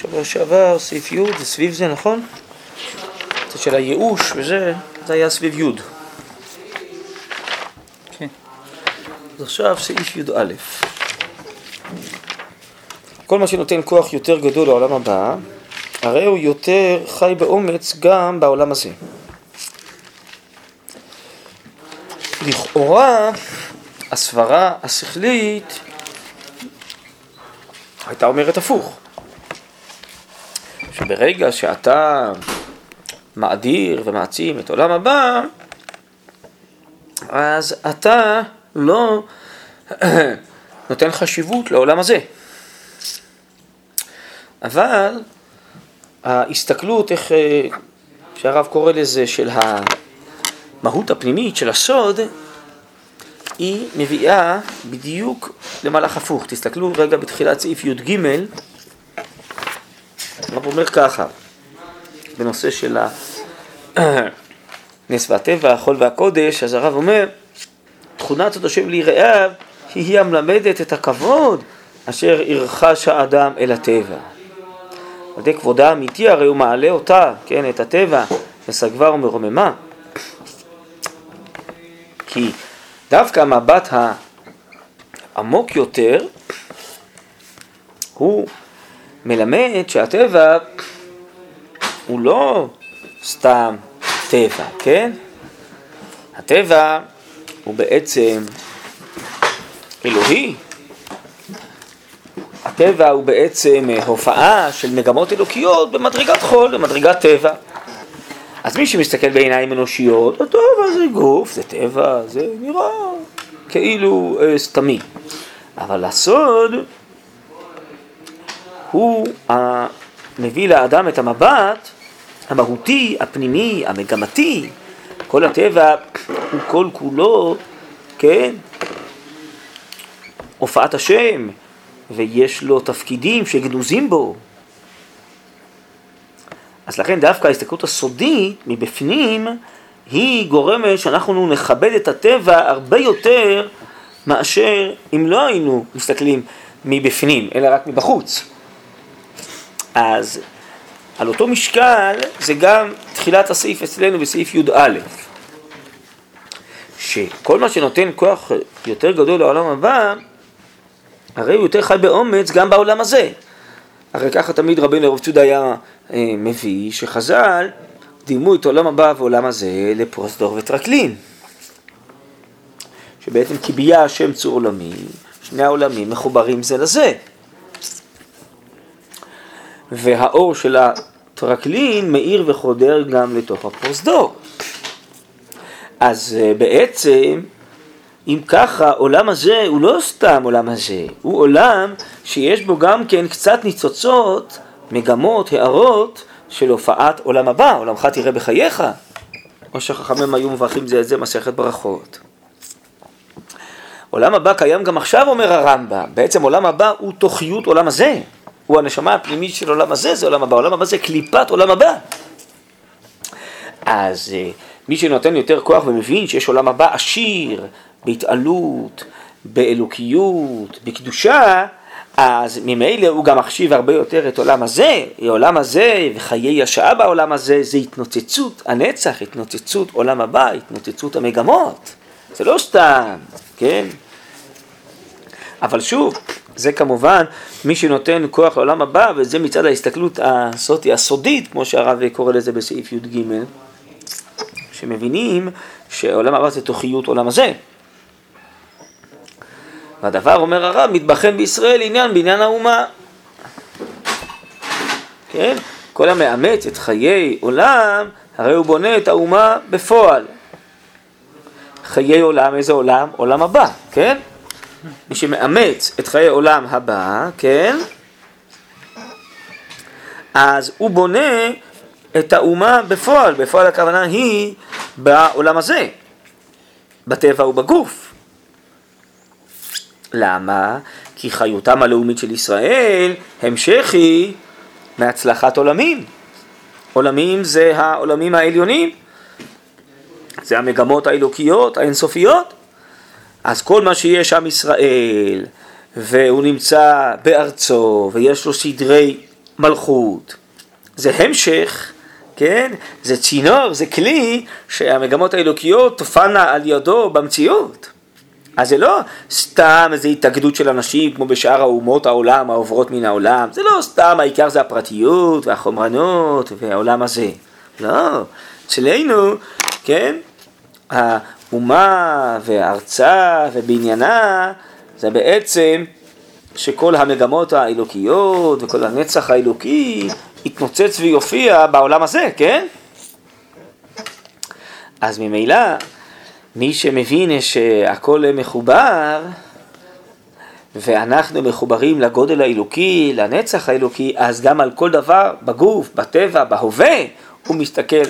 שבוע שעבר, סעיף י', זה סביב זה, נכון? זה של הייאוש וזה, זה היה סביב י'. כן. אז עכשיו סעיף י"א. כל מה שנותן כוח יותר גדול לעולם הבא, הרי הוא יותר חי באומץ גם בעולם הזה. לכאורה, הסברה השכלית הייתה אומרת הפוך. שברגע שאתה מאדיר ומעצים את עולם הבא, אז אתה לא נותן חשיבות לעולם הזה. אבל ההסתכלות, איך אה, שהרב קורא לזה, של המהות הפנימית, של הסוד, היא מביאה בדיוק למהלך הפוך. תסתכלו רגע בתחילת סעיף י"ג, הרב אומר ככה, בנושא של הנס והטבע, החול והקודש, אז הרב אומר, תכונת עוד השם ליראיו היא המלמדת את הכבוד אשר ירחש האדם אל הטבע. על ידי כבודה האמיתי הרי הוא מעלה אותה, כן, את הטבע, מסגבה ומרוממה. כי דווקא המבט העמוק יותר הוא מלמד שהטבע הוא לא סתם טבע, כן? הטבע הוא בעצם אלוהי. הטבע הוא בעצם הופעה של מגמות אלוקיות במדרגת חול, במדרגת טבע. אז מי שמסתכל בעיניים אנושיות, הטבע זה גוף, זה טבע, זה נראה כאילו אה, סתמי. אבל הסוד הוא מביא לאדם את המבט המהותי, הפנימי, המגמתי. כל הטבע הוא כל כולו, כן, הופעת השם, ויש לו תפקידים שגנוזים בו. אז לכן דווקא ההסתכלות הסודית מבפנים היא גורמת שאנחנו נכבד את הטבע הרבה יותר מאשר אם לא היינו מסתכלים מבפנים, אלא רק מבחוץ. אז על אותו משקל זה גם תחילת הסעיף אצלנו בסעיף י"א, שכל מה שנותן כוח יותר גדול לעולם הבא, הרי הוא יותר חי באומץ גם בעולם הזה. הרי ככה תמיד רבינו הרב צודה היה אה, מביא, שחז"ל דימו את עולם הבא ועולם הזה לפרוזדור וטרקלין. שבעצם קיביה השם צור עולמי, שני העולמים מחוברים זה לזה. והאור של הטרקלין מאיר וחודר גם לתוך הפרוזדור. אז אה, בעצם, אם ככה, עולם הזה הוא לא סתם עולם הזה, הוא עולם שיש בו גם כן קצת ניצוצות, מגמות, הערות של הופעת עולם הבא, עולמך תראה בחייך, או שחכמים היו מברכים זה את זה מסכת ברכות. עולם הבא קיים גם עכשיו, אומר הרמב"ם, בעצם עולם הבא הוא תוכיות עולם הזה. הוא הנשמה הפנימית של עולם הזה, זה עולם הבא. עולם הבא זה קליפת עולם הבא. אז אה, מי שנותן יותר כוח ומבין שיש עולם הבא עשיר בהתעלות, באלוקיות, בקדושה, אז ממילא הוא גם מחשיב הרבה יותר את עולם הזה, העולם הזה וחיי השעה בעולם הזה זה התנוצצות הנצח, התנוצצות עולם הבא, התנוצצות המגמות. זה לא סתם, כן? אבל שוב, זה כמובן מי שנותן כוח לעולם הבא, וזה מצד ההסתכלות הסוטי, הסודית, כמו שהרב קורא לזה בסעיף י"ג, שמבינים שעולם הבא זה תוכיות עולם הזה. והדבר, אומר הרב, מתבחן בישראל עניין בעניין האומה. כן? כל המאמץ את חיי עולם, הרי הוא בונה את האומה בפועל. חיי עולם, איזה עולם? עולם הבא, כן? מי שמאמץ את חיי עולם הבא, כן? אז הוא בונה את האומה בפועל, בפועל הכוונה היא בעולם הזה, בטבע ובגוף. למה? כי חיותם הלאומית של ישראל המשך היא מהצלחת עולמים. עולמים זה העולמים העליונים, זה המגמות האלוקיות האינסופיות. אז כל מה שיש עם ישראל, והוא נמצא בארצו, ויש לו סדרי מלכות, זה המשך, כן? זה צינור, זה כלי שהמגמות האלוקיות תופענה על ידו במציאות. אז זה לא סתם איזו התאגדות של אנשים כמו בשאר האומות העולם העוברות מן העולם, זה לא סתם העיקר זה הפרטיות והחומרנות והעולם הזה, לא, אצלנו, כן, האומה והארצה ובניינה זה בעצם שכל המגמות האלוקיות וכל הנצח האלוקי יתנוצץ ויופיע בעולם הזה, כן? אז ממילא מי שמבין שהכל מחובר ואנחנו מחוברים לגודל האלוקי, לנצח האלוקי, אז גם על כל דבר בגוף, בטבע, בהווה, הוא מסתכל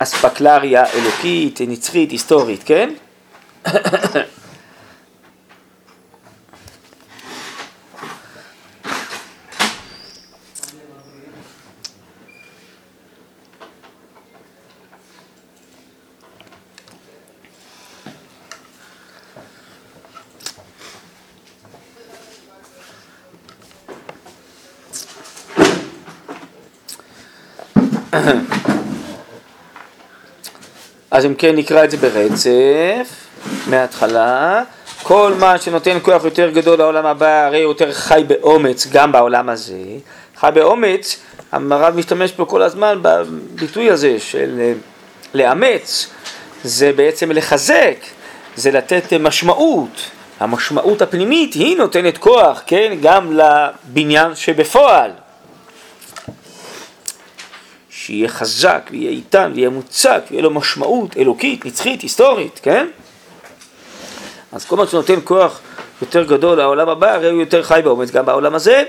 באספקלריה אלוקית, נצחית, היסטורית, כן? אז אם כן נקרא את זה ברצף, מההתחלה. כל מה שנותן כוח יותר גדול לעולם הבא, הרי יותר חי באומץ גם בעולם הזה. חי באומץ, המר"ב משתמש פה כל הזמן בביטוי הזה של אה, לאמץ, זה בעצם לחזק, זה לתת משמעות. המשמעות הפנימית היא נותנת כוח, כן, גם לבניין שבפועל. שיהיה חזק ויהיה איתן ויהיה מוצק ויהיה לו משמעות אלוקית, נצחית, היסטורית, כן? אז כל מה שנותן כוח יותר גדול לעולם הבא, הרי הוא יותר חי באומץ גם בעולם הזה.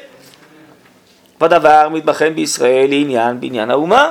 והדבר מתבחן בישראל לעניין בניין האומה.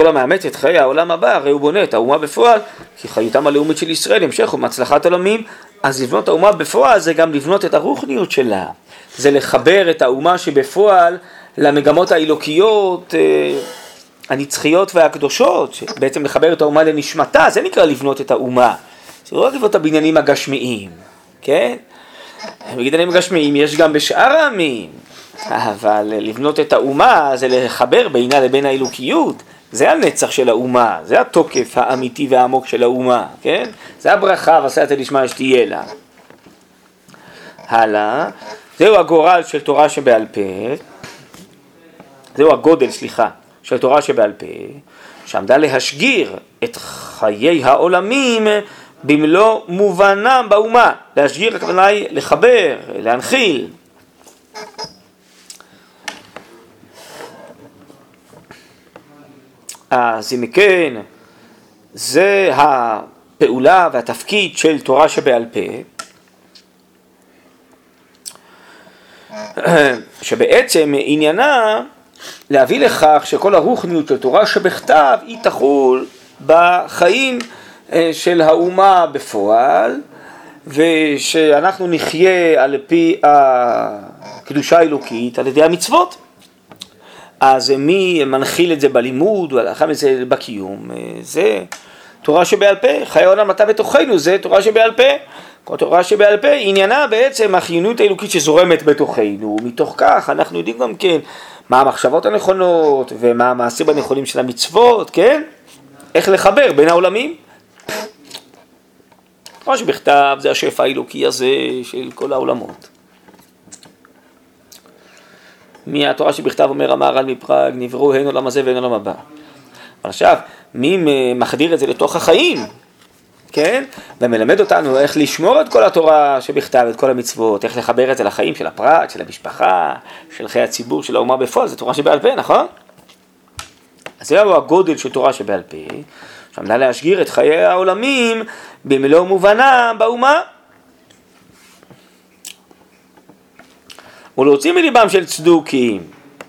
כל המאמץ את חיי העולם הבא, הרי הוא בונה את האומה בפועל, כי חיותם הלאומית של ישראל המשכו מהצלחת עולמים. אז לבנות האומה בפועל זה גם לבנות את הרוחניות שלה. זה לחבר את האומה שבפועל למגמות האלוקיות אה, הנצחיות והקדושות, בעצם לחבר את האומה לנשמתה, זה נקרא לבנות את האומה. זה לא לבנות את הבניינים הגשמיים, כן? בבניינים הגשמיים יש גם בשאר העמים, אבל לבנות את האומה זה לחבר בינה לבין האלוקיות. זה הנצח של האומה, זה התוקף האמיתי והעמוק של האומה, כן? זה הברכה ועשייתא דשמיא שתהיה לה. הלאה, זהו הגורל של תורה שבעל פה, זהו הגודל, סליחה, של תורה שבעל פה, שעמדה להשגיר את חיי העולמים במלוא מובנם באומה. להשגיר הכוונה היא לחבר, להנחיל. אז אם כן, זה הפעולה והתפקיד של תורה שבעל פה, שבעצם עניינה להביא לכך שכל הרוחניות של תורה שבכתב היא תחול בחיים אה, של האומה בפועל ושאנחנו נחיה על פי הקדושה האלוקית על ידי המצוות. אז מי מנחיל את זה בלימוד ולאחר מכן בקיום? זה תורה שבעל פה, חיי העולם אתה בתוכנו, זה תורה שבעל פה. כל תורה שבעל פה עניינה בעצם החיוניות האלוקית שזורמת בתוכנו, מתוך כך אנחנו יודעים גם כן מה המחשבות הנכונות ומה המעשים הנכונים של המצוות, כן? איך לחבר בין העולמים. תורה שבכתב זה השפע האלוקי הזה של כל העולמות. מהתורה שבכתב אומר המהר"ל מפראג, נבראו הן עולם הזה והן עולם הבא. אבל עכשיו, מי מחדיר את זה לתוך החיים, כן? ומלמד אותנו איך לשמור את כל התורה שבכתב, את כל המצוות, איך לחבר את זה לחיים של הפרט, של המשפחה, של חיי הציבור, של האומה בפועל, זה תורה שבעל פה, נכון? אז זהו הגודל של תורה שבעל פה, שעמדה להשגיר את חיי העולמים במלוא מובנם באומה. ולהוציא מליבם של צדוקים,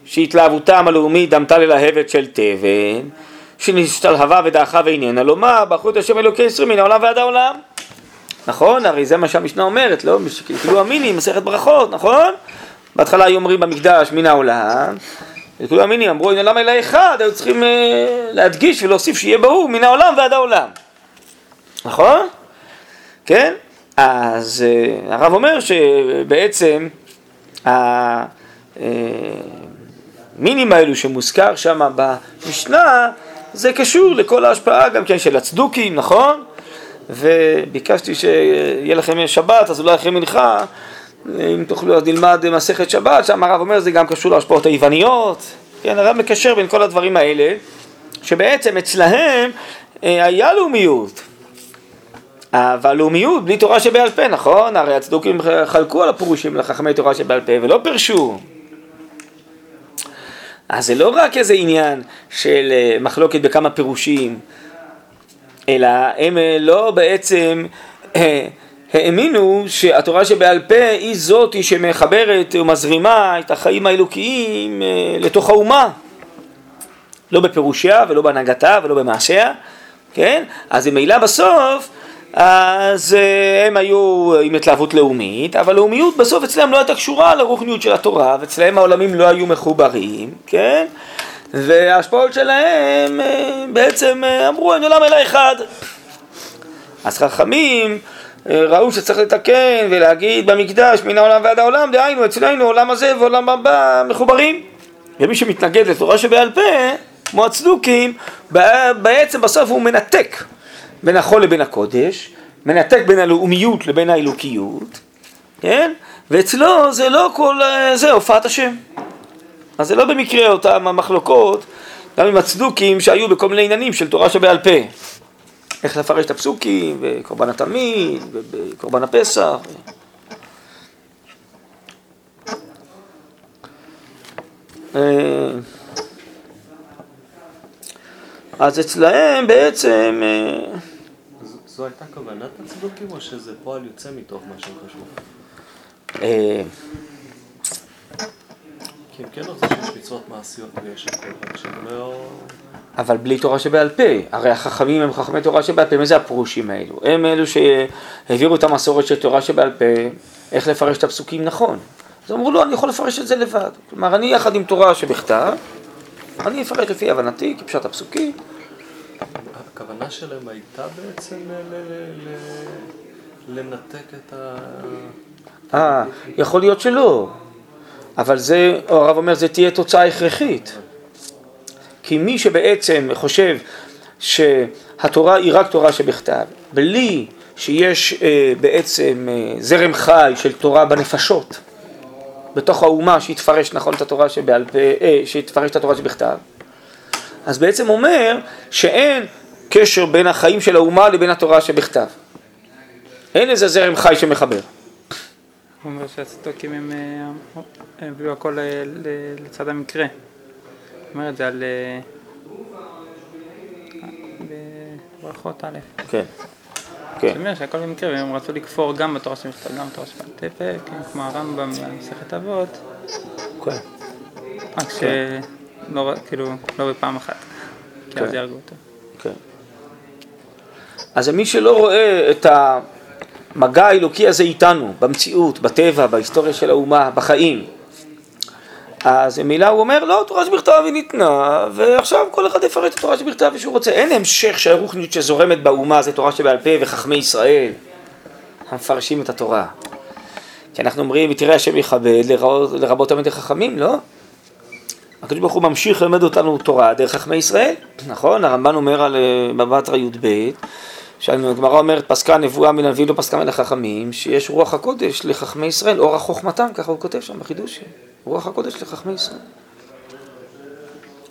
שהתלהבותם הלאומית דמתה ללהבת של תבן, שנשתלהבה ודעכה ואיננה לומר, את השם אלוקי ישראל מן העולם ועד העולם. נכון? הרי זה מה שהמשנה אומרת, לא? כאילו המיני, מסכת ברכות, נכון? בהתחלה היו אומרים במקדש מן העולם, וכאילו המיני אמרו, הנה למה אלא אחד, היו צריכים אה, להדגיש ולהוסיף שיהיה ברור מן העולם ועד העולם. נכון? כן? אז אה, הרב אומר שבעצם המינים האלו שמוזכר שם במשנה זה קשור לכל ההשפעה גם כן של הצדוקים, נכון? וביקשתי שיהיה לכם שבת, אז אולי אחרי מנחה, אם תוכלו אז נלמד מסכת שבת, שם הרב אומר זה גם קשור להשפעות היווניות, כן, הרב מקשר בין כל הדברים האלה, שבעצם אצלהם אה, היה לאומיות, אבל לאומיות בלי תורה שבעל פה, נכון? הרי הצדוקים חלקו על הפירושים לחכמי תורה שבעל פה ולא פירשו. אז זה לא רק איזה עניין של אה, מחלוקת בכמה פירושים, אלא הם אה, לא בעצם אה, האמינו שהתורה שבעל פה היא זאתי שמחברת ומזרימה את החיים האלוקיים לתוך האומה. לא בפירושיה ולא בהנהגתה ולא במעשיה, כן? אז ממילא בסוף אז אה, הם היו עם התלהבות לאומית, אבל לאומיות בסוף אצלם לא הייתה קשורה לרוחניות של התורה, ואצלם העולמים לא היו מחוברים, כן? וההשפעות שלהם אה, בעצם אה, אמרו אין עולם אלא אחד. אז חכמים ראו שצריך לתקן ולהגיד במקדש מן העולם ועד העולם, דהיינו אצלנו עולם הזה ועולם הבא מחוברים. ומי שמתנגד לתורה שבעל פה, כמו הצדוקים, בעצם בסוף הוא מנתק בין החול לבין הקודש, מנתק בין הלאומיות לבין האלוקיות, כן? ואצלו זה לא כל זה הופעת השם. אז זה לא במקרה אותם המחלוקות, גם עם הצדוקים שהיו בכל מיני עניינים של תורה שבעל פה. איך לפרש את הפסוקים, וקורבן התמיד, וקורבן הפסח. אה, אז אצלהם בעצם אה, זו הייתה כוונת הצדוקים, או שזה פועל יוצא מתוך מה שהם חשבו? אה, כי הם כן רוצים שיש מצוות מעשיות ויש הכל, רק שהם לא... אבל בלי תורה שבעל פה, הרי החכמים הם חכמי תורה שבעל פה, מי זה הפרושים האלו? הם אלו שהעבירו את המסורת של תורה שבעל פה, איך לפרש את הפסוקים נכון. אז אמרו לו, לא, אני יכול לפרש את זה לבד. כלומר, אני יחד עם תורה שבכתב, אני אפרש לפי הבנתי, כפשט הפסוקים. הכוונה שלהם הייתה בעצם לנתק את ה... אה, יכול להיות שלא, אבל זה, הרב אומר, זה תהיה תוצאה הכרחית. כי מי שבעצם חושב שהתורה היא רק תורה שבכתב, בלי שיש אה, בעצם אה, זרם חי של תורה בנפשות, בתוך האומה שיתפרש נכון את התורה שבעל פה, אה, שיתפרש את התורה שבכתב, אז בעצם אומר שאין קשר בין החיים של האומה לבין התורה שבכתב. אין איזה זרם חי שמחבר. הוא אומר שהצדוקים הם אה, הביאו הכל אה, לצד המקרה. הוא אומר את זה על... אה, בברכות א'. כן. כן. זאת אומרת שהכל במקרה, והם רצו לכפור גם בתורה של מכתב, גם בתורה של תפק, כמו הרמב"ם במסכת אבות. כן. רק שלא, כאילו, לא בפעם אחת. כי אז יהרגו אותו. אז מי שלא רואה את המגע האלוקי הזה איתנו, במציאות, בטבע, בהיסטוריה של האומה, בחיים, אז מילה הוא אומר, לא, תורה שבכתב היא ניתנה, ועכשיו כל אחד יפרט את התורה שבכתב שהוא רוצה. אין המשך שהרוחניות שזורמת באומה זה תורה שבעל פה וחכמי ישראל המפרשים את התורה. כי אנחנו אומרים, ותראה השם יכבד לרבות תלמידי חכמים, לא? הקדוש ברוך הוא ממשיך ללמד אותנו תורה דרך חכמי ישראל, נכון? הרמב"ן אומר על אה, בבא י"ב שהגמרא אומרת פסקה נבואה מן הנביא לא פסקה מן החכמים, שיש רוח הקודש לחכמי ישראל, אורח חוכמתם, ככה הוא כותב שם בחידוש, רוח הקודש לחכמי ישראל.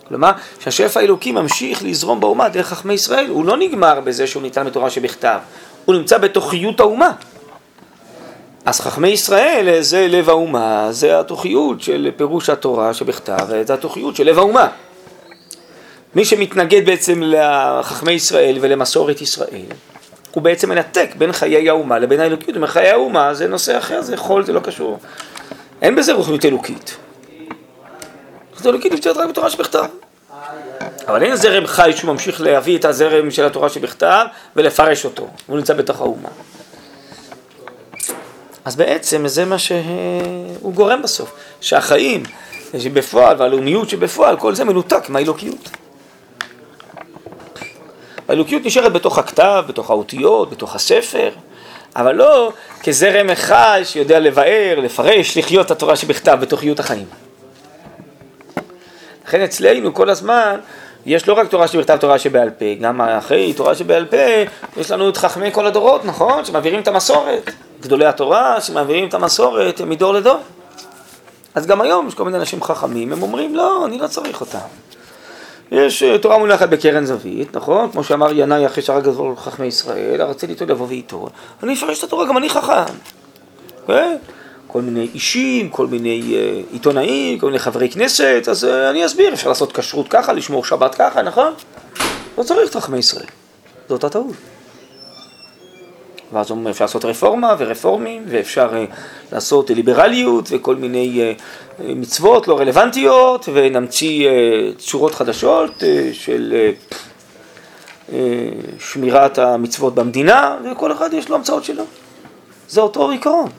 כלומר, שהשפע האלוקי ממשיך לזרום באומה דרך חכמי ישראל, הוא לא נגמר בזה שהוא ניתן בתורה שבכתב, הוא נמצא בתוכיות האומה. אז חכמי ישראל זה לב האומה, זה התוכיות של פירוש התורה שבכתב, זה התוכיות של לב האומה. מי שמתנגד בעצם לחכמי ישראל ולמסורת ישראל, הוא בעצם מנתק בין חיי האומה לבין האלוקיות. אומר, חיי האומה זה נושא אחר, זה חול, זה לא קשור. אין בזה רוחניות אלוקית. רוחניות אלוקית נמצאת רק בתורה שבכתב. אבל אין זרם חי שהוא ממשיך להביא את הזרם של התורה שבכתב ולפרש אותו. הוא נמצא בתוך האומה. אז בעצם זה מה שהוא גורם בסוף, שהחיים שבפועל והלאומיות שבפועל, כל זה מנותק מהאלוקיות. האלוקיות נשארת בתוך הכתב, בתוך האותיות, בתוך הספר, אבל לא כזרם אחד שיודע לבאר, לפרש, לחיות את התורה שבכתב בתוך חיות החיים. לכן אצלנו כל הזמן יש לא רק תורה שבכתב, תורה שבעל פה, גם אחרי תורה שבעל פה יש לנו את חכמי כל הדורות, נכון? שמעבירים את המסורת. גדולי התורה שמעבירים את המסורת מדור לדור. אז גם היום יש כל מיני אנשים חכמים, הם אומרים לא, אני לא צריך אותה. יש אה, תורה מונחת בקרן זווית, נכון? כמו שאמר ינאי אחרי שהרג גדול חכמי ישראל, רצה לי לבוא ואיתו. אני אפרש את התורה, גם אני חכם. כן? כל מיני אישים, כל מיני uh, עיתונאים, כל מיני חברי כנסת, אז uh, אני אסביר, אפשר לעשות כשרות ככה, לשמור שבת ככה, נכון? לא צריך את חכמי ישראל. זאת הטעות. ואז אומרים, אפשר לעשות רפורמה ורפורמים, ואפשר uh, לעשות ליברליות וכל מיני uh, מצוות לא רלוונטיות, ונמציא צורות חדשות של שמירת המצוות במדינה, וכל אחד יש לו המצאות שלו. זה אותו עיקרון.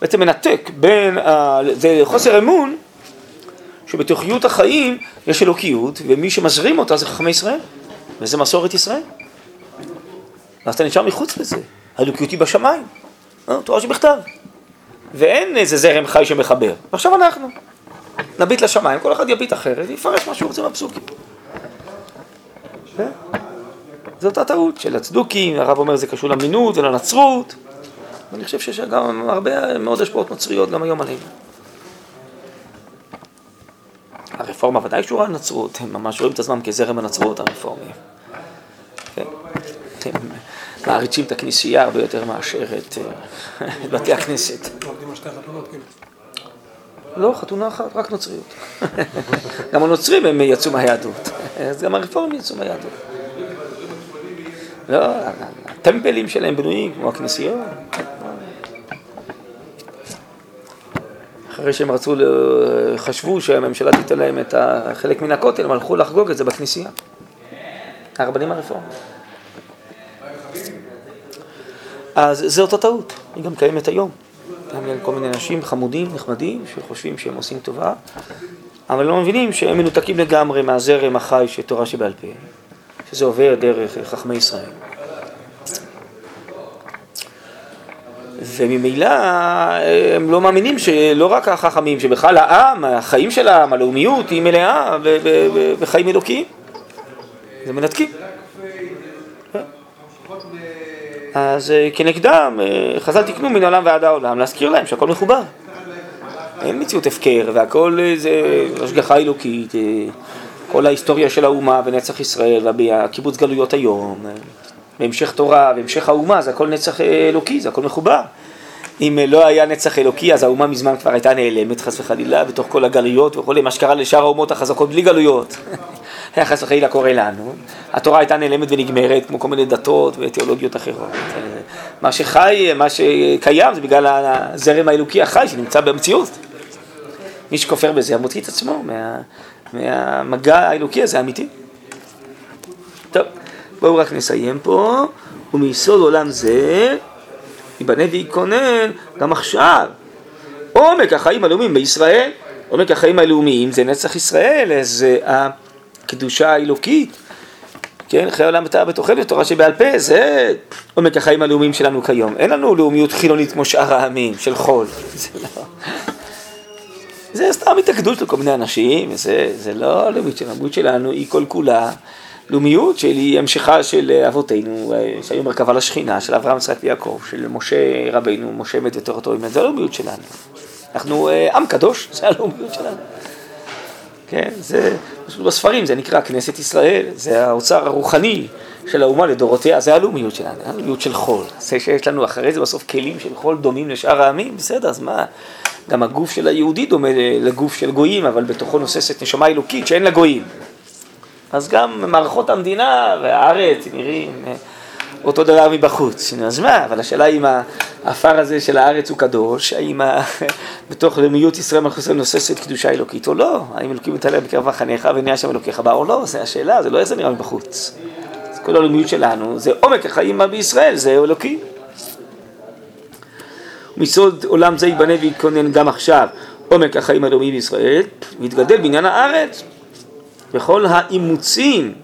בעצם מנתק בין, ה... זה חוסר אמון שבתוכיות החיים יש אלוקיות, ומי שמזרים אותה זה חכמי ישראל, וזה מסורת ישראל. אז אתה נשאר מחוץ לזה, האלוקיות היא בשמיים, אה, תורה שבכתב. ואין איזה זרם חי שמחבר. ועכשיו אנחנו נביט לשמיים, כל אחד יביט אחרת, ויפרש מה שהוא רוצה מהפסוקים. כן? זאת הטעות של הצדוקים, הרב אומר זה קשור למינות ולנצרות. ואני חושב שיש גם הרבה מאוד השפעות נוצריות גם היום עלינו. הרפורמה ודאי קשורה לנצרות, הם ממש רואים את עצמם כזרם הנצרות הרפורמיים. כן? מעריצים את הכנסייה הרבה יותר מאשר את אה, בתי הכנסת. לא, חתונה אחת, רק נוצריות. גם הנוצרים הם יצאו מהיהדות, אז גם הרפורמים יצאו מהיהדות. לא, הטמפלים שלהם בנויים כמו הכנסיות. אחרי שהם רצו, חשבו שהממשלה תיתן להם את חלק מן הכותל, הם הלכו לחגוג את זה בכנסייה. הרבנים הרפורמים. אז זו אותה טעות, היא גם קיימת היום. גם כל מיני אנשים חמודים, נחמדים, שחושבים שהם עושים טובה, אבל לא מבינים שהם מנותקים לגמרי מהזרם החי של תורה שבעל פה, שזה עובר דרך חכמי ישראל. וממילא הם לא מאמינים שלא רק החכמים, שבכלל העם, החיים של העם, הלאומיות היא מלאה בחיים אלוקיים. זה מנתקים. אז אה, כנגדם, אה, חז"ל תקנו מן העולם ועד העולם, להזכיר להם שהכל מחובר. אין מציאות הפקר, והכל אה, זה השגחה אלוקית, כל ההיסטוריה של האומה ונצח ישראל, והקיבוץ גלויות היום, בהמשך תורה, בהמשך האומה, זה הכל נצח אלוקי, זה הכל מחובר. אם לא היה נצח אלוקי, אז האומה מזמן כבר הייתה נעלמת, חס וחלילה, בתוך כל הגלויות וכולי, מה שקרה לשאר האומות החזקות בלי גלויות. היה חס וחלילה קורה לנו. התורה הייתה נעלמת ונגמרת, כמו כל מיני דתות ותיאולוגיות אחרות. מה שחי, מה שקיים, זה בגלל הזרם האלוקי החי שנמצא במציאות. מי שכופר בזה, מוציא את עצמו מה, מהמגע האלוקי הזה, האמיתי. טוב. בואו רק נסיים פה, ומיסוד עולם זה ייבנה וייכונן גם עכשיו. עומק החיים הלאומיים בישראל, עומק החיים הלאומיים זה נצח ישראל, זה הקדושה האלוקית. כן, חיי עולם אתה בתוכנו, תורה שבעל פה, זה עומק החיים הלאומיים שלנו כיום. אין לנו לאומיות חילונית כמו שאר העמים, של חול. זה לא... זה סתם התאגדות של כל מיני אנשים, זה, זה לא הלאומיות שלנו, הלאומיות שלנו היא כל כולה לאומיות שהיא המשכה של אה, אבותינו, אה, שהיו מרכבה לשכינה, של אברהם, יצחק ויעקב, של משה רבינו, משה מת ותורתו, זה הלאומיות שלנו. אנחנו אה, עם קדוש, זה הלאומיות שלנו. כן, זה פשוט בספרים, זה נקרא כנסת ישראל, זה האוצר הרוחני של האומה לדורותיה, זה הלאומיות שלנו, הלאומיות של חול. זה שיש לנו אחרי זה בסוף כלים של חול דומים לשאר העמים, בסדר, אז מה? גם הגוף של היהודי דומה לגוף של גויים, אבל בתוכו נוססת נשמה אלוקית שאין לה גויים. אז גם מערכות המדינה והארץ נראים אה, אותו דבר מבחוץ. אז מה, אבל השאלה אם העפר הזה של הארץ הוא קדוש, האם בתוך לאומיות ישראל מלכות ישראל נוססת קדושה אלוקית או לא, האם אלוקים מתעלה בקרב מחניך ונהיה שם אלוקיך בה או לא, זו השאלה, זה לא איך זה נראה מבחוץ. כל הלאומיות שלנו זה עומק החיים בישראל, זה אלוקי. מסוד עולם זה ייבנה ויתכונן גם עכשיו עומק החיים הלאומי בישראל, ויתגדל בניין הארץ. וכל האימוצים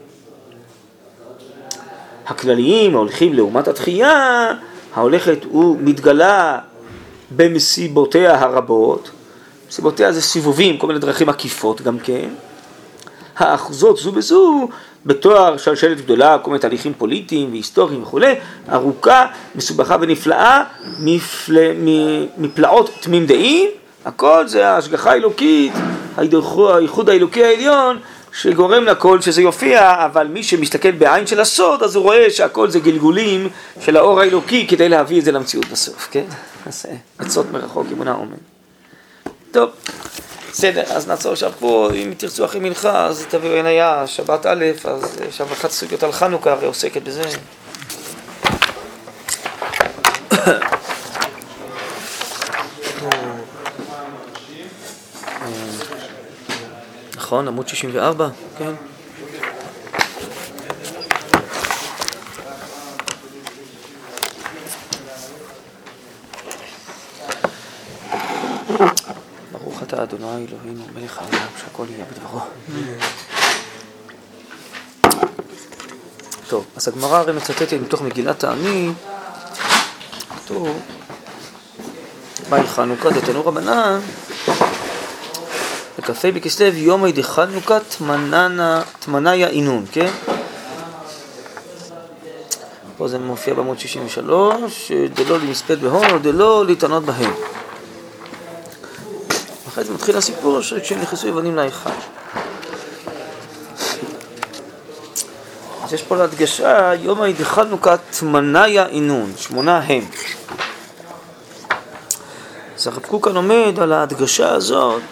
הכלליים ההולכים לעומת התחייה, ההולכת ומתגלה במסיבותיה הרבות, מסיבותיה זה סיבובים, כל מיני דרכים עקיפות גם כן, האחוזות זו בזו בתואר שלשלת גדולה, כל מיני תהליכים פוליטיים והיסטוריים וכולי, ארוכה, מסובכה ונפלאה, מפל... מפלאות תמים דעים, הכל זה ההשגחה האלוקית, הייחוד האלוקי העליון שגורם לכל שזה יופיע, אבל מי שמסתכל בעין של הסוד, אז הוא רואה שהכל זה גלגולים של האור האלוקי כדי להביא את זה למציאות בסוף, כן? אז עצות מרחוק אמונה אומן. טוב, בסדר, אז נעצור עכשיו פה, אם תרצו אחרי מנחה, אז תביאו עיניה, שבת א', אז שם אחת סוגיות על חנוכה, הרי עוסקת בזה. נכון, עמוד 64, כן. ברוך אתה אדוני אלוהינו מלך העולם שהכל יהיה בדברו. טוב, אז הגמרא הרי מצטטת מתוך מגילת העני, כתוב, מהי חנוכה? דתנו רבנן בכ"ה בכסלו יומי דחנוכה תמניה אינון, כן? פה זה מופיע בעמוד 63, דלא למספד בהון או דלא להתענות בהם. אחרי זה מתחיל הסיפור שכשהם נכנסו יוונים להיכל. אז יש פה להדגשה, יום דחנוכה תמניה אינון, שמונה הם. אז הרב קוקן עומד על ההדגשה הזאת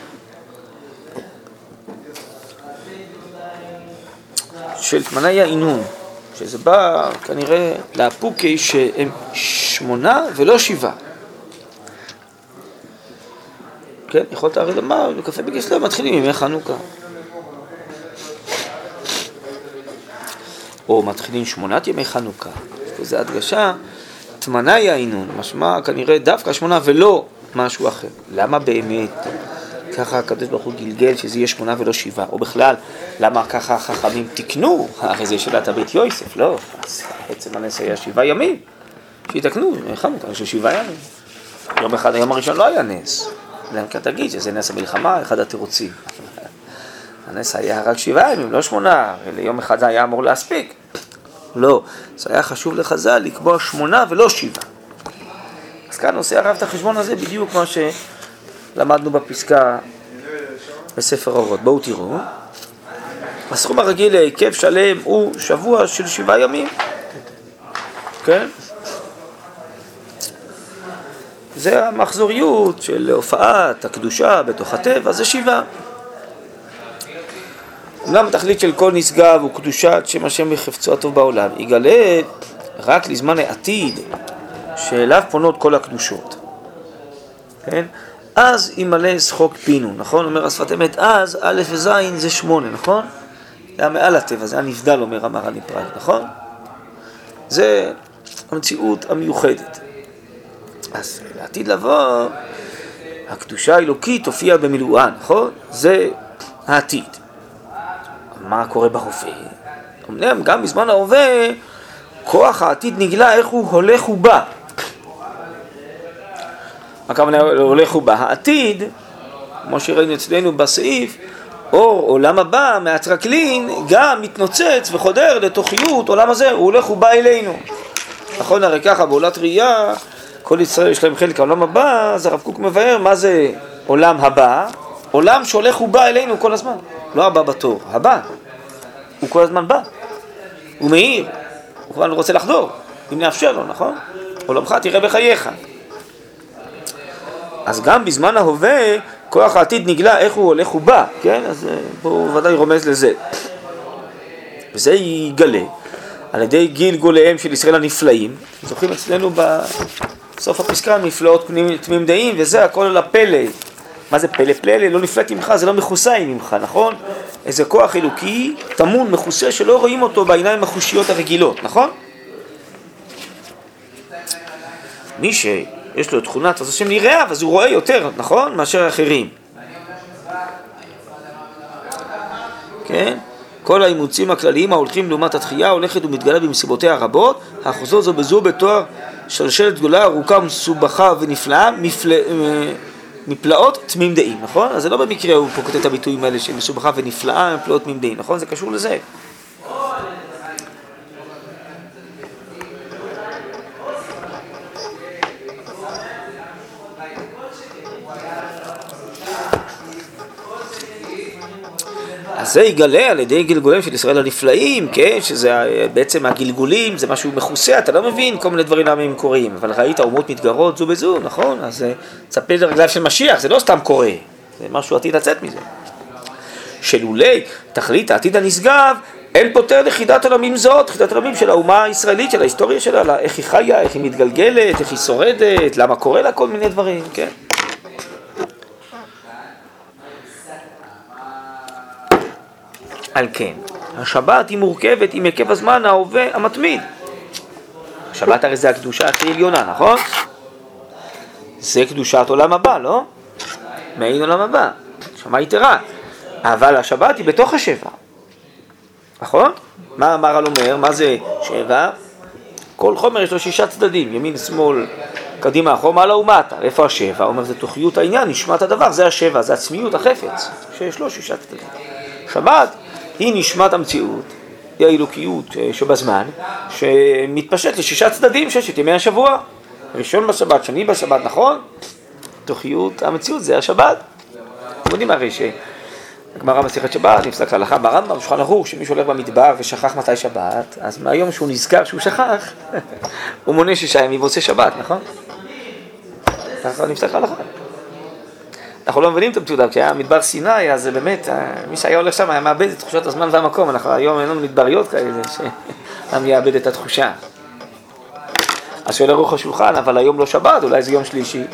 של תמניה אינון, שזה בא כנראה לאפוקי שהם שמונה ולא שבעה. כן, יכולת הרי לומר, בקפה בכסלו מתחילים ימי חנוכה. או מתחילים שמונת ימי חנוכה. יש פה איזו הדגשה, תמניה אינון, משמע כנראה דווקא שמונה ולא משהו אחר. למה באמת? ככה הקדוש ברוך הוא גלגל שזה יהיה שמונה ולא שבעה, או בכלל, למה ככה החכמים תיקנו? הרי זה שאלת הבית יוסף, לא, אז בעצם הנס היה שבעה ימים, שיתקנו, חנוכה של שבעה ימים. יום אחד, היום הראשון לא היה נס, אלא אם כן תגיד שזה נס המלחמה, אחד התירוצים. הנס היה רק שבעה ימים, לא שמונה, ליום אחד זה היה אמור להספיק. לא, זה היה חשוב לחז"ל לקבוע שמונה ולא שבעה. אז כאן עושה הרב את החשבון הזה בדיוק מה ש... למדנו בפסקה בספר אורות. בואו תראו. הסכום הרגיל להיקף שלם הוא שבוע של שבעה ימים. כן? זה המחזוריות של הופעת הקדושה בתוך הטבע, זה שבעה. אמנם התכלית של כל נשגב הוא קדושת שם השם בחפצו הטוב בעולם, יגלה רק לזמן העתיד שאליו פונות כל הקדושות. כן? אז ימלא שחוק פינו, נכון? אומר השפת אמת, אז א' וז' זה שמונה, נכון? זה היה מעל הטבע, זה היה נבדל, אומר המהר"ל מפראג, נכון? זה המציאות המיוחדת. אז לעתיד לבוא, הקדושה האלוקית תופיע במילואה, נכון? זה העתיד. מה קורה בהווה? אמנם גם בזמן ההווה, כוח העתיד נגלה איך הוא הולך ובא. הכוונה הולך ובא. העתיד, כמו שראינו אצלנו בסעיף, אור עולם הבא מהטרקלין גם מתנוצץ וחודר לתוכיות עולם הזה, הוא הולך ובא אלינו. נכון הרי ככה בעולת ראייה, כל ישראל יש להם חלק העולם הבא, אז הרב קוק מבאר מה זה עולם הבא, עולם שהולך ובא אלינו כל הזמן, לא הבא בתור, הבא, הוא כל הזמן בא, הוא מאיר, הוא כבר רוצה לחדור, אם נאפשר לו, נכון? עולמך תראה בחייך. אז גם בזמן ההווה, כוח העתיד נגלה איך הוא הולך ובא, כן? אז אה, פה הוא ודאי רומז לזה. וזה יגלה על ידי גלגוליהם של ישראל הנפלאים. זוכרים אצלנו בסוף הפסקה נפלאות תמים דעים, וזה הכל על הפלא. מה זה פלא פלא? לא נפלאתי ממך, זה לא מכוסה ממך, נכון? איזה כוח אלוקי טמון, מכוסה, שלא רואים אותו בעיניים החושיות הרגילות, נכון? מי ש... יש לו תכונת אז השם נראה, אז הוא רואה יותר, נכון? מאשר אחרים. כן? כל האימוצים הכלליים ההולכים לעומת התחייה הולכת ומתגלה במסיבותיה הרבות, האחוזות זו בזו בתואר שלשלת גדולה ארוכה ומסובכה ונפלאה. אה, מפלאות תמים דעים, נכון? אז זה לא במקרה הוא פה כותב את הביטויים האלה של מסובכה ונפלאה, מפלאות תמים דעים, נכון? זה קשור לזה. זה יגלה על ידי גלגולים של ישראל הנפלאים, כן, שזה בעצם הגלגולים, זה משהו מכוסה, אתה לא מבין כל מיני דברים למה הם קורים, אבל ראית אומות מתגרות זו בזו, נכון? אז זה צפה לרגליו של משיח, זה לא סתם קורה, זה משהו עתיד לצאת מזה. שלולי תכלית העתיד הנשגב, אין פותר לכידת עולמים זאת, לכידת עולמים של האומה הישראלית, של ההיסטוריה שלה, איך היא חיה, איך היא מתגלגלת, איך היא שורדת, למה קורה לה כל מיני דברים, כן? על כן, השבת היא מורכבת עם היקף הזמן ההווה המתמיד. השבת הרי זה הקדושה הכי עליונה, נכון? זה קדושת עולם הבא, לא? מעין עולם הבא, שמה יתרה. אבל השבת היא בתוך השבע, נכון? מה המהר"ל אומר? מה זה שבע? כל חומר יש לו שישה צדדים, ימין, שמאל, קדימה, אחור, מעלה ומטה. איפה השבע? הוא אומר, זה תוכיות העניין, נשמת הדבר, זה השבע, זה עצמיות, החפץ, שיש לו שישה צדדים. שבת היא נשמת המציאות, היא האלוקיות אה, שבזמן, שמתפשט לשישה צדדים, ששת ימי השבוע. ראשון בשבת, שני בשבת, נכון? תוכיות המציאות זה השבת. אתם יודעים הרי שהגמרא מסכת שבת, נפסק להלכה ברמב"ם, שולחן ערוך, שמישהו הולך במדבר ושכח מתי שבת, אז מהיום שהוא נזכר שהוא שכח, הוא מונה שישה ימים ועושה שבת, נכון? ככה נפסק להלכה. אנחנו לא מבינים את המציאות, כשהיה מדבר סיני, אז באמת, אה, מי שהיה הולך שם היה מאבד את תחושת הזמן והמקום, אנחנו היום אין לנו מדבריות כאלה, שהעם יאבד את התחושה. אז שואל ערוך השולחן, אבל היום לא שבת, אולי זה יום שלישי.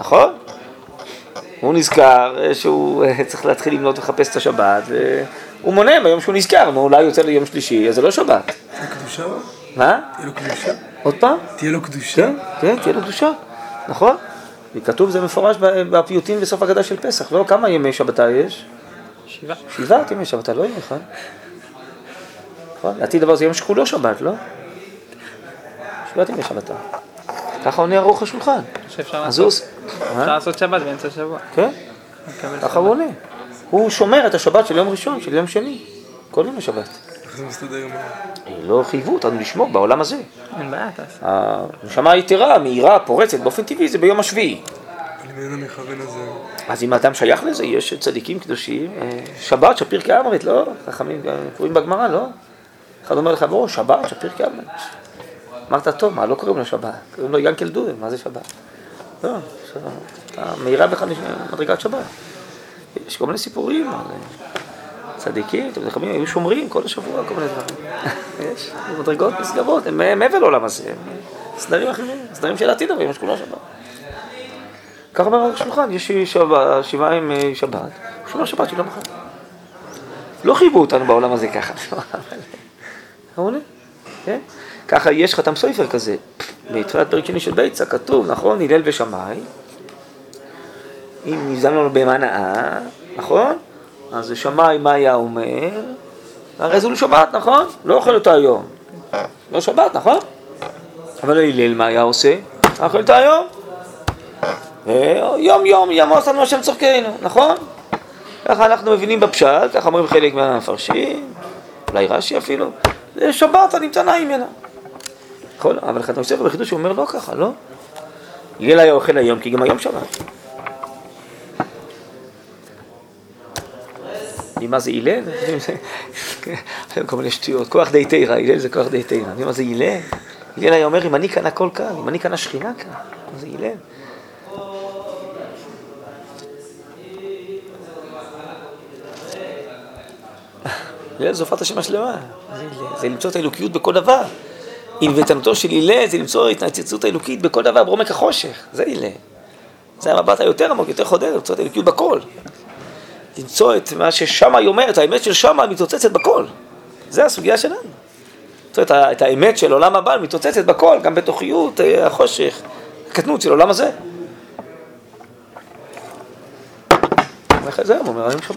נכון? הוא נזכר אה, שהוא אה, צריך להתחיל למנות ולחפש את השבת, והוא מונה ביום שהוא נזכר, נו, אולי יוצא ליום שלישי, אז זה לא שבת. זה קדושה? מה? תהיה לו קדושה? עוד פעם? תהיה לו קדושה? כן, כן, תהיה לו קדושה, נכון? וכתוב זה מפורש בפיוטים בסוף הגדה של פסח, לא? כמה ימי שבתה יש? שבעה. שבעת ימי שבתה, לא יום אחד. נכון? לעתיד דבר זה יום שכולו שבת, לא? שבעת ימי שבתה. ככה עונה ערוך השולחן. שאפשר אז הוא... לעשות- מה? אפשר לעשות שבת באמצע השבוע. כן, ככה. הוא עונה. הוא שומר את השבת של יום ראשון, של יום שני. כל ימי שבת. איך זה מסתדר עם ה... לא חייבו אותנו לשמור בעולם הזה. אין בעיה, תעשה. הנשמה היתרה, מהירה, פורצת, באופן טבעי, זה ביום השביעי. אני מבין המכוון הזה. אז אם אדם שייך לזה, יש צדיקים קדושים, אה, שבת, שפיר כאמרית, לא? חכמים אה, קוראים בגמרא, לא? אחד אומר לך, בוא, שבת, שפיר כאמרית. אמרת, טוב, מה, לא קוראים לו שבת, קוראים לו ינקל דודם, מה זה שבת? לא, שבת, מהירה במדרגת שבת. יש כל מיני סיפורים אה, צדיקים, אתם חכמים היו שומרים כל השבוע, כל מיני דברים. יש מדרגות נשגבות, הם מעבר לעולם הזה, הם סדרים אחרים, סדרים של העתיד, אבל יש כולה שבת. ככה אומר על השולחן, יש שבעה עם אה, שבת, הוא שומר שבת של יום אחד. לא חייבו אותנו בעולם הזה ככה. אבל, כן? ככה יש חתם סופר כזה, בתחילת פרק שני של ביצה כתוב, נכון, הלל ושמאי, אם נזם לנו בהמה נכון? אז שמאי מה היה אומר? הרי זה לא שבת, נכון? לא אוכל אותה היום. לא שבת, נכון? אבל הלל מה היה עושה? אוכל אותה היום. ויום יום ימוס לנו השם צורכנו, נכון? ככה אנחנו מבינים בפשט, ככה אומרים חלק מהמפרשים, אולי רש"י אפילו, זה שבת הנמצא ממנה. נכון? אבל חתם ספר בחידוש הוא אומר לא ככה, לא? הלל היה אוכל היום כי גם היום שבת. יודעים מה זה הלל? זה כל מיני שטויות, כוח די תירא, הלל זה כוח די תירא. יודעים מה זה הלל? הלל היה אומר אם אני כאן הכל כאן, אם אני כאן השכינה כאן, זה הלל? הלל זו הופעת השם השלמה, זה? זה למצוא את האלוקיות בכל דבר. ענוותנותו של הלל זה למצוא את ההתייצבות האלוקית בכל דבר בעומק החושך, זה הלל. זה המבט היותר עמוק, יותר חודר, למצוא את האלוקיות בכל. למצוא את מה ששמה היא אומרת, האמת של שמה מתרוצצת בכל. זה הסוגיה שלנו. למצוא את, ה- את האמת של עולם הבא מתרוצצת בכל, גם בתוכיות אה, החושך, קטנות של העולם הזה. זה הוא אומר, היום שבת.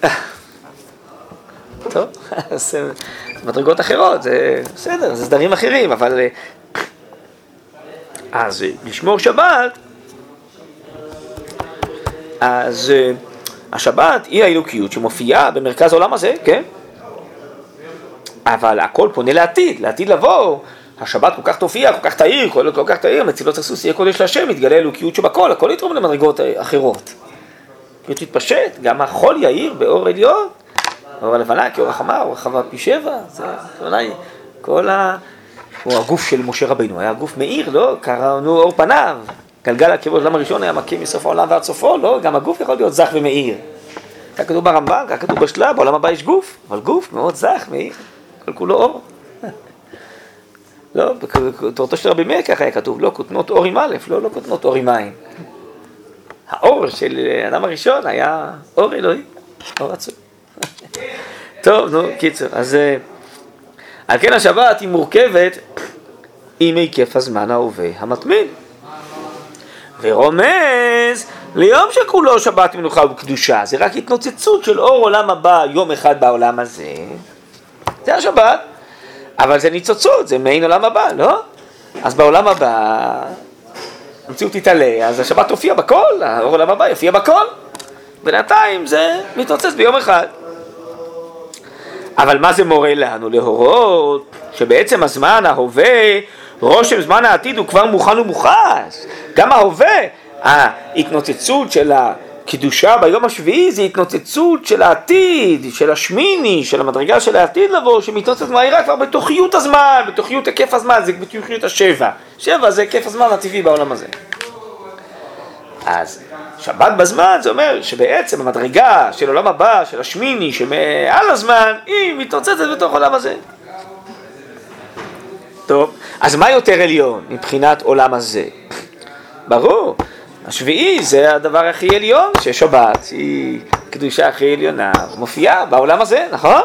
כן. טוב, אה, מדרגות אחרות, זה בסדר, זה סדרים אחרים, אבל... אה, אז לשמור שבת, אז השבת היא האלוקיות שמופיעה במרכז העולם הזה, כן? אבל הכל פונה לעתיד, לעתיד לבוא. השבת כל כך תופיע, כל כך תאיר, כל, כך תאיר, מצילות הסוס יהיה קודש להשם, יתגלה אלוקיות שבכל, הכל יתרום למדרגות אחרות. כי תתפשט, גם החול יאיר באור עליון, אור הלבנה כאור החמה, אור החמה פי שבע, זה אולי כל ה... הוא הגוף של משה רבינו, היה גוף מאיר, לא? קראנו אור פניו. גלגל הכיבוד העולם הראשון היה מכה מסוף העולם ועד סופו, לא? גם הגוף יכול להיות זך ומאיר. היה כתוב ברמב"ם, היה כתוב בשלה, בעולם הבא יש גוף, אבל גוף מאוד זך, מאיר, כל כולו אור. לא, בתורתו של רבי מאיר ככה היה כתוב, לא כותנות אור עם א', לא, לא כותנות אור עם עין. האור של האדם הראשון היה אור אלוהי, אור עצום. טוב, נו, קיצר, אז אה, על כן השבת היא מורכבת עם היקף הזמן ההווה המתמיד. ורומז ליום שכולו שבת מנוחה וקדושה, זה רק התנוצצות של אור עולם הבא יום אחד בעולם הזה, זה השבת, אבל זה ניצוצות, זה מעין עולם הבא, לא? אז בעולם הבא המציאות תתעלה, אז השבת תופיע בכל, האור עולם הבא יופיע בכל, בינתיים זה מתנוצץ ביום אחד. אבל מה זה מורה לנו? להורות שבעצם הזמן ההווה, רושם זמן העתיד הוא כבר מוכן ומוכס. גם ההווה, ההתנוצצות של הקדושה ביום השביעי זה התנוצצות של העתיד, של השמיני, של המדרגה של העתיד לבוא, שמתנוצצת מהירה כבר בתוכיות הזמן, בתוכיות היקף הזמן, זה בתוכיות השבע. שבע זה היקף הזמן הטבעי בעולם הזה. אז שבת בזמן זה אומר שבעצם המדרגה של עולם הבא, של השמיני, שמעל הזמן, היא מתרוצצת בתוך העולם הזה. טוב, אז מה יותר עליון מבחינת עולם הזה? ברור, השביעי זה הדבר הכי עליון, ששבת היא קדושה הכי עליונה, מופיעה בעולם הזה, נכון?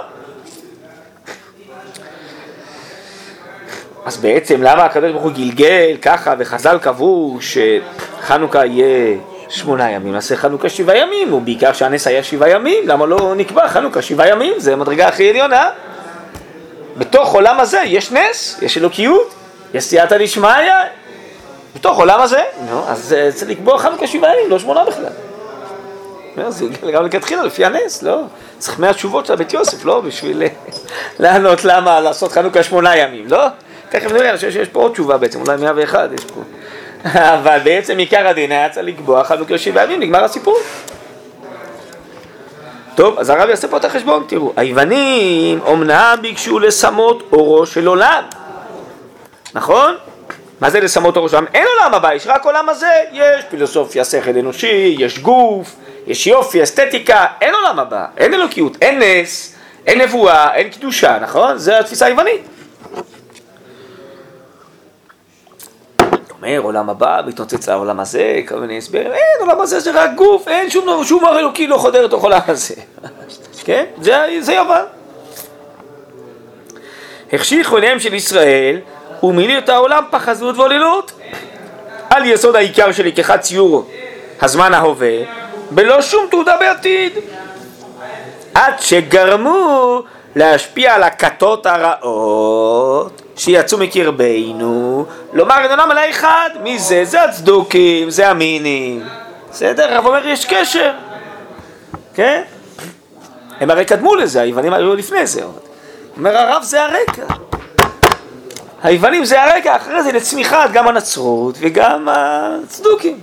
אז בעצם למה הקדוש ברוך הוא גלגל ככה וחז"ל קבעו שחנוכה יהיה שמונה ימים, נעשה חנוכה שבעה ימים, ובעיקר שהנס היה שבעה ימים, למה לא נקבע חנוכה שבעה ימים, זה המדרגה הכי עליונה. בתוך עולם הזה יש נס, יש אלוקיות, יש סייעתא דשמיא, בתוך עולם הזה, נו, אז צריך לקבוע חנוכה שבעה ימים, לא שמונה בכלל. זה גם לכתחילה לפי הנס, לא? צריך מאה תשובות של הבית יוסף, לא? בשביל לענות למה לעשות חנוכה שמונה ימים, לא? תכף נראה, אני חושב שיש פה עוד תשובה בעצם, אולי מאה ואחד יש פה. אבל בעצם עיקר הדין היה צריך לקבוע חנוכה שבעה ימים, נגמר הסיפור. טוב, אז הרב יעשה פה את החשבון, תראו, היוונים אומנם ביקשו לסמות אורו של עולם, נכון? מה זה לסמות אורו של עולם? אין עולם הבא, יש רק עולם הזה, יש פילוסופיה, שכל אנושי, יש גוף, יש יופי, אסתטיקה, אין עולם הבא, אין אלוקיות, אין נס, אין נבואה, אין קדושה, נכון? זה התפיסה היוונית. אומר עולם הבא, מתנוצץ לעולם הזה, כל מיני הסברים, אין, עולם הזה זה רק גוף, אין שום, שום הר אלוקי לא חודר לתוך עולם הזה, כן? זה, זה יוון. החשיכו עיניהם של ישראל ומילאו את העולם פחזות ועוללות על יסוד העיקר של לקיחת ציור הזמן ההווה בלא שום תעודה בעתיד עד שגרמו להשפיע על הכתות הרעות שיצאו מקרבנו, לומר אין עולם אלא אחד, מי זה? זה הצדוקים, זה המינים. בסדר? הרב אומר יש קשר, כן? הם הרי קדמו לזה, היוונים היו לפני זה. אומר הרב זה הרקע. היוונים זה הרקע, אחרי זה לצמיחת גם הנצרות וגם הצדוקים,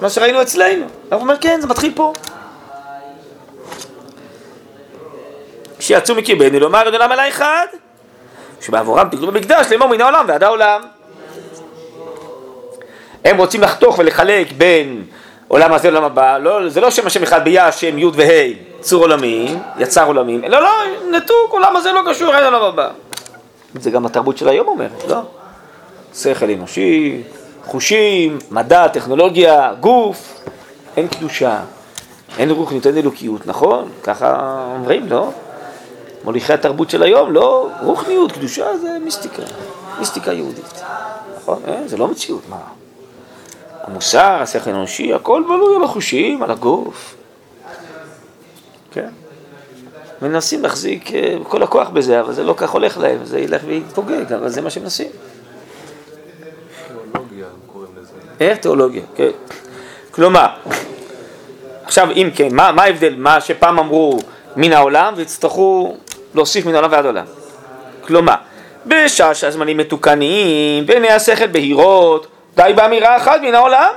מה שראינו אצלנו. הרב אומר כן, זה מתחיל פה. שיצאו מקרבנו, לומר אין עולם אלא אחד. שבעבורם תגלו במקדש לאמור מן העולם ועד העולם. הם רוצים לחתוך ולחלק בין עולם הזה לעולם הבא, לא, זה לא שם השם אחד ביה שם י' וה' צור עולמים, יצר עולמים, לא לא, נתוק, עולם הזה לא קשור, אין עולם הבא. זה גם התרבות של היום אומרת, לא? שכל אנושי, חושים, מדע, טכנולוגיה, גוף, אין קדושה, אין רוחניות, אין אלוקיות, נכון? ככה אומרים, לא? מוליכי התרבות של היום, לא, רוחניות, קדושה זה מיסטיקה, מיסטיקה יהודית, נכון? אה, זה לא מציאות, מה? המוסר, השכל האנושי, הכל בנוי על החושים, על הגוף. כן. מנסים להחזיק אה, כל הכוח בזה, אבל זה לא כך הולך להם, זה ילך ויתפוגג, אבל זה מה שהם מנסים. תיאולוגיה הם קוראים לזה. איך תיאולוגיה, כן. כלומר, עכשיו אם כן, מה, מה ההבדל? מה שפעם אמרו מן העולם ויצטרכו להוסיף מן העולם ועד עולם. כלומר, בשעה שהזמנים מתוקנים ועיני השכל בהירות, די באמירה אחת מן העולם,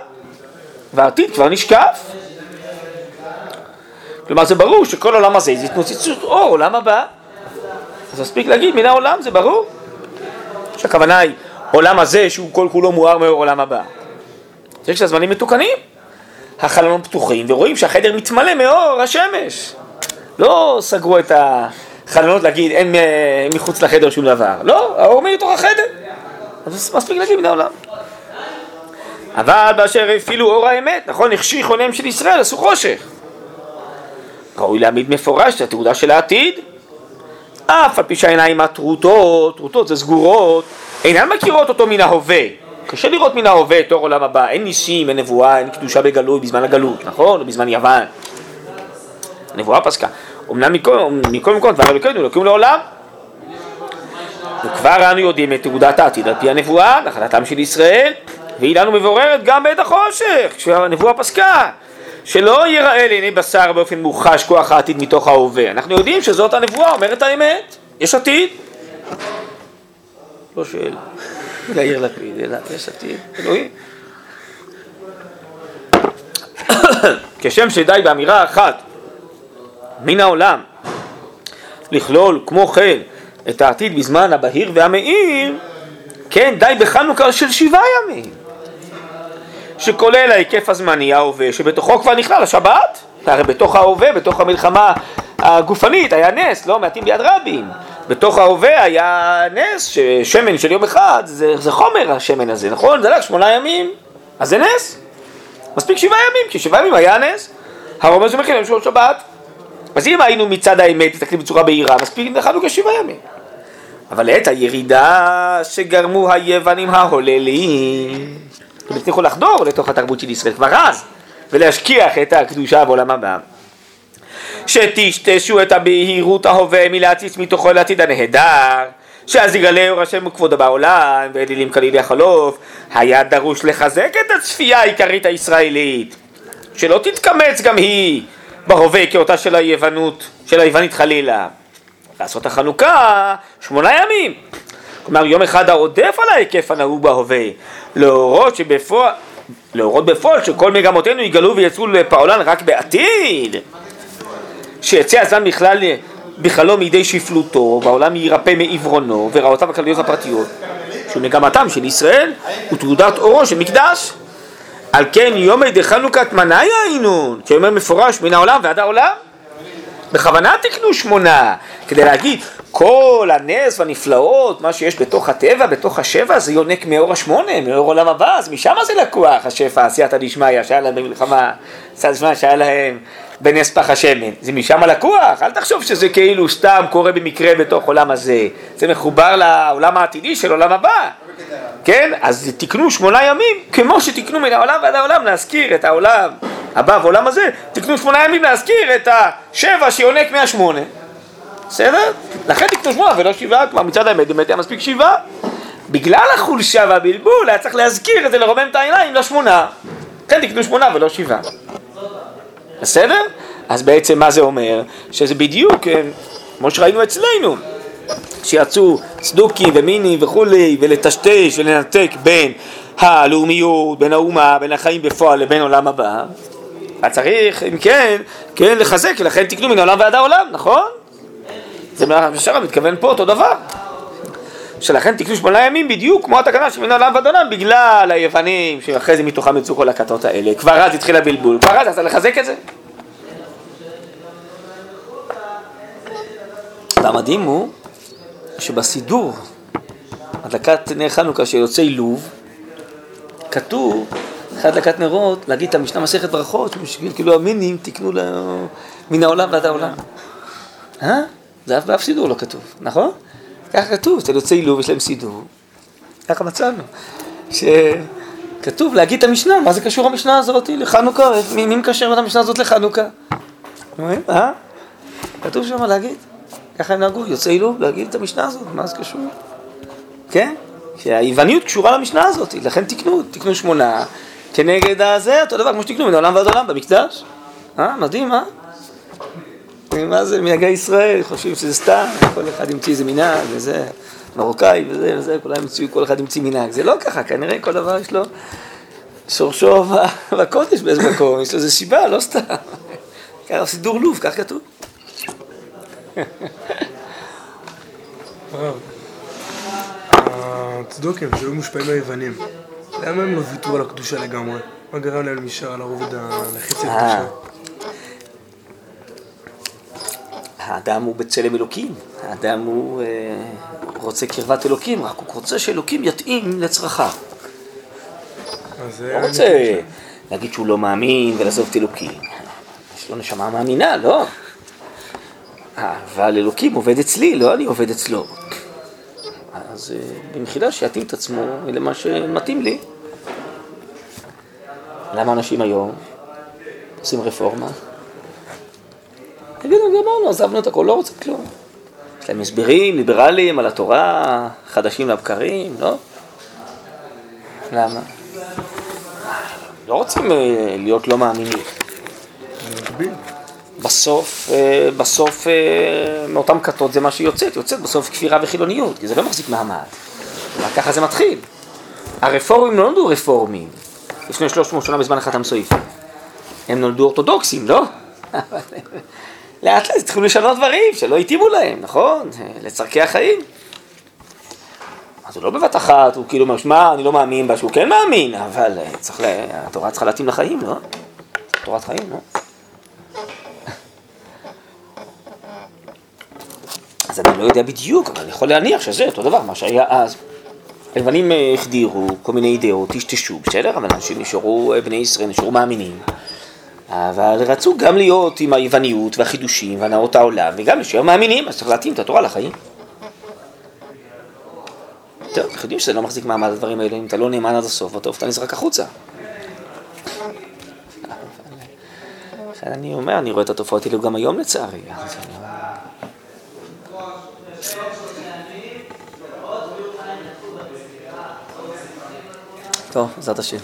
והעתיד כבר נשקף. כלומר זה ברור שכל העולם הזה זה התנוצצות אור, עולם הבא. אז מספיק להגיד מן העולם, זה ברור. שהכוונה היא עולם הזה שהוא כל כולו מואר מאור עולם הבא. זה כשהזמנים מתוקנים, החלונות פתוחים ורואים שהחדר מתמלא מאור השמש. לא סגרו את החלונות להגיד אין מחוץ לחדר שום דבר. לא, האור מתוך החדר. אז מספיק להגיד מן העולם. אבל באשר הפעילו אור האמת, נכון, החשיך עוניהם של ישראל, עשו חושך. ראוי להעמיד מפורש את התעודה של העתיד. אף על פי שהעיניים הטרוטות, טרוטות זה סגורות, אינן מכירות אותו מן ההווה. קשה לראות מן ההווה את אור עולם הבא, אין ניסים, אין נבואה, אין קדושה בגלוי בזמן הגלות, נכון? בזמן יוון. הנבואה פסקה. אמנם מכל, מקום דבר אלוקינו אלוקים לעולם. וכבר אנו יודעים את תעודת העתיד על פי הנבואה, נחלתם של ישראל, והיא לנו מבוררת גם בעת החושך, כשהנבואה פסקה. שלא ייראה לעיני בשר באופן מוחש כוח העתיד מתוך ההווה. אנחנו יודעים שזאת הנבואה, אומרת האמת. יש עתיד. לא שואל יאיר לפיד, אלא יש עתיד, אלוהים. כשם שדי באמירה אחת מן העולם. לכלול כמו כן את העתיד בזמן הבהיר והמאיר, כן די בחנוכה של שבעה ימים. שכולל ההיקף הזמני ההווה, שבתוכו כבר נכלל השבת, הרי בתוך ההווה, בתוך המלחמה הגופנית היה נס, לא? מעטים ביד רבים, בתוך ההווה היה נס, ששמן של יום אחד, זה, זה חומר השמן הזה, נכון? זה הלך שמונה ימים, אז זה נס, מספיק שבעה ימים, כי שבעה ימים היה נס, הרומז מחילם של שבת, אז אם היינו מצד האמת, מסתכלים בצורה בהירה, מספיק לחנוכה שבעה ימים. אבל לעת הירידה שגרמו היוונים ההוללים הם הצליחו לחדור לתוך התרבות של ישראל כבר אז, ולהשכיח את הקדושה בעולם הבא. שטשטשו את הבהירות ההווה מלהציץ מתוכו אל הנהדר, שאז יגלה אור השם וכבודו בעולם, ואלילים כלילי החלוף, היה דרוש לחזק את הצפייה העיקרית הישראלית, שלא תתקמץ גם היא בהווה כאותה של היוונות, של היוונית חלילה. לעשות החנוכה שמונה ימים, כלומר יום אחד העודף על ההיקף הנהוג בהווה, להורות שבפועל, להורות בפועל שכל מגמותינו יגלו ויצאו לפעולן רק בעתיד, שיצא הזמן בכלל בכללו מידי שפלותו, והעולם יירפא מעיוורונו, וראותיו הכלליות הפרטיות, שהוא מגמתם של ישראל ותעודת אורו של מקדש. על כן יומי דחנוכת מנאי היינו, שאומר מפורש מן העולם ועד העולם. בכוונה תקנו שמונה, כדי להגיד כל הנס והנפלאות, מה שיש בתוך הטבע, בתוך השבע, זה יונק מאור השמונה, מאור עולם הבא, אז משם זה לקוח, השפע, עשייתא דשמיא, שהיה להם במלחמה, עשייתא דשמיא שהיה להם בנס פח השמן, זה משם הלקוח, אל תחשוב שזה כאילו סתם קורה במקרה בתוך עולם הזה, זה מחובר לעולם העתידי של עולם הבא, כן? אז תקנו שמונה ימים, כמו שתקנו מן העולם ועד העולם להזכיר את העולם הבא ועולם הזה, תקנו שמונה ימים להזכיר את השבע שיונק מהשמונה. בסדר? לכן תקנו שמונה ולא שבעה, כלומר מצד האמת באמת היה מספיק שבעה. בגלל החולשה והבלבול היה צריך להזכיר את זה, לרומם את העיניים לשמונה. כן תקנו שמונה ולא שבעה. בסדר? אז בעצם מה זה אומר? שזה בדיוק, אה, כמו שראינו אצלנו, שיצאו צדוקים ומינים וכולי, ולטשטש ולנתק בין הלאומיות, בין האומה, בין החיים בפועל לבין עולם הבא. אז צריך, אם כן, כן לחזק, ולכן תקנו מן העולם ועד העולם, נכון? זה מה שהרב מתכוון פה אותו דבר. שלכן תקנו שמונה ימים בדיוק כמו התקנה של מן העולם ועד העולם בגלל היוונים שאחרי זה מתוכם יצאו כל הכתות האלה. כבר אז התחיל הבלבול, כבר אז אתה לחזק את זה. והמדהים הוא שבסידור, הדלקת נר חנוכה של יוצאי לוב, כתוב, אחרי הדלקת נרות, להגיד את המשנה מסכת ברכות, שבשביל כאילו המינים תקנו מן העולם ועד העולם. אה? זה אף באף סידור לא כתוב, נכון? ככה כתוב, אצל יוצאי לוב יש להם סידור, ככה מצאנו. שכתוב להגיד את המשנה, מה זה קשור המשנה הזאת לחנוכה? מי, מי מקשר את המשנה הזאת לחנוכה? אה? כתוב שם להגיד, ככה הם נהגו, יוצא הילוב להגיד את המשנה הזאת, מה זה קשור? כן? שהיווניות קשורה למשנה הזאת, לכן תקנו, תקנו שמונה כנגד הזה, אותו דבר כמו שתקנו מן העולם ועד עולם במקדש. אה? מדהים, אה? מה זה מנהגי ישראל, חושבים שזה סתם, כל אחד ימציא איזה מנהג וזה, מרוקאי וזה וזה, כולם ימצאו, כל אחד ימציא מנהג. זה לא ככה, כנראה כל דבר יש לו שורשו בקודש באיזה מקום, יש לו איזה סיבה, לא סתם. ככה סידור לוב, כך כתוב. הצדוקים שהיו מושפעים מהיוונים, למה הם לא ויתרו על הקדושה לגמרי? מה גרם להם להישאר על הרובד ה- לחצי אה. הקדושה? האדם הוא בצלם אלוקים, האדם הוא אה, רוצה קרבת אלוקים, רק הוא רוצה שאלוקים יתאים לצרכיו. לא היה רוצה להגיד שהוא לא מאמין ולעזוב את אלוקים. יש לו נשמה מאמינה, לא. אבל אלוקים עובד אצלי, לא אני עובד אצלו. אז אה, במחילה שיתאים את עצמו למה שמתאים לי. למה אנשים היום עושים רפורמה? תגידו, גמרנו, עזבנו את הכל, לא רוצה כלום. יש להם הסברים ליברליים על התורה, חדשים לבקרים, לא? למה? לא רוצים אה, להיות לא מאמינים. בסוף, אה, בסוף אה, מאותם כתות זה מה שיוצאת, יוצאת בסוף כפירה וחילוניות, כי זה לא מחזיק מעמד. ככה זה מתחיל. הרפורמים לא נולדו רפורמים לפני 300 שנה בזמן החתם סופי. הם נולדו אורתודוקסים, לא? לאט לאט התחילו לשנות דברים שלא התאימו להם, נכון? לצורכי החיים. אז הוא לא בבת אחת, הוא כאילו אומר, שמע, אני לא מאמין בה, שהוא כן מאמין, אבל אה, צריך, לה... התורה צריכה להתאים לחיים, לא? תורת חיים, לא? אז אני לא יודע בדיוק, אבל אני יכול להניח שזה אותו דבר, מה שהיה אז. הלבנים אה, החדירו כל מיני אידאות, טשטשו, בסדר, אבל אנשים נשארו, אה, בני ישראל נשארו מאמינים. אבל רצו גם להיות עם היווניות והחידושים והנאות העולם, וגם להישאר מאמינים, אז צריך להתאים את התורה לחיים. טוב, אנחנו יודעים שזה לא מחזיק מעמד הדברים האלה, אם אתה לא נאמן עד הסוף, אתה נזרק החוצה. אני אומר, אני רואה את התופעות האלו גם היום לצערי. טוב, בעזרת השם.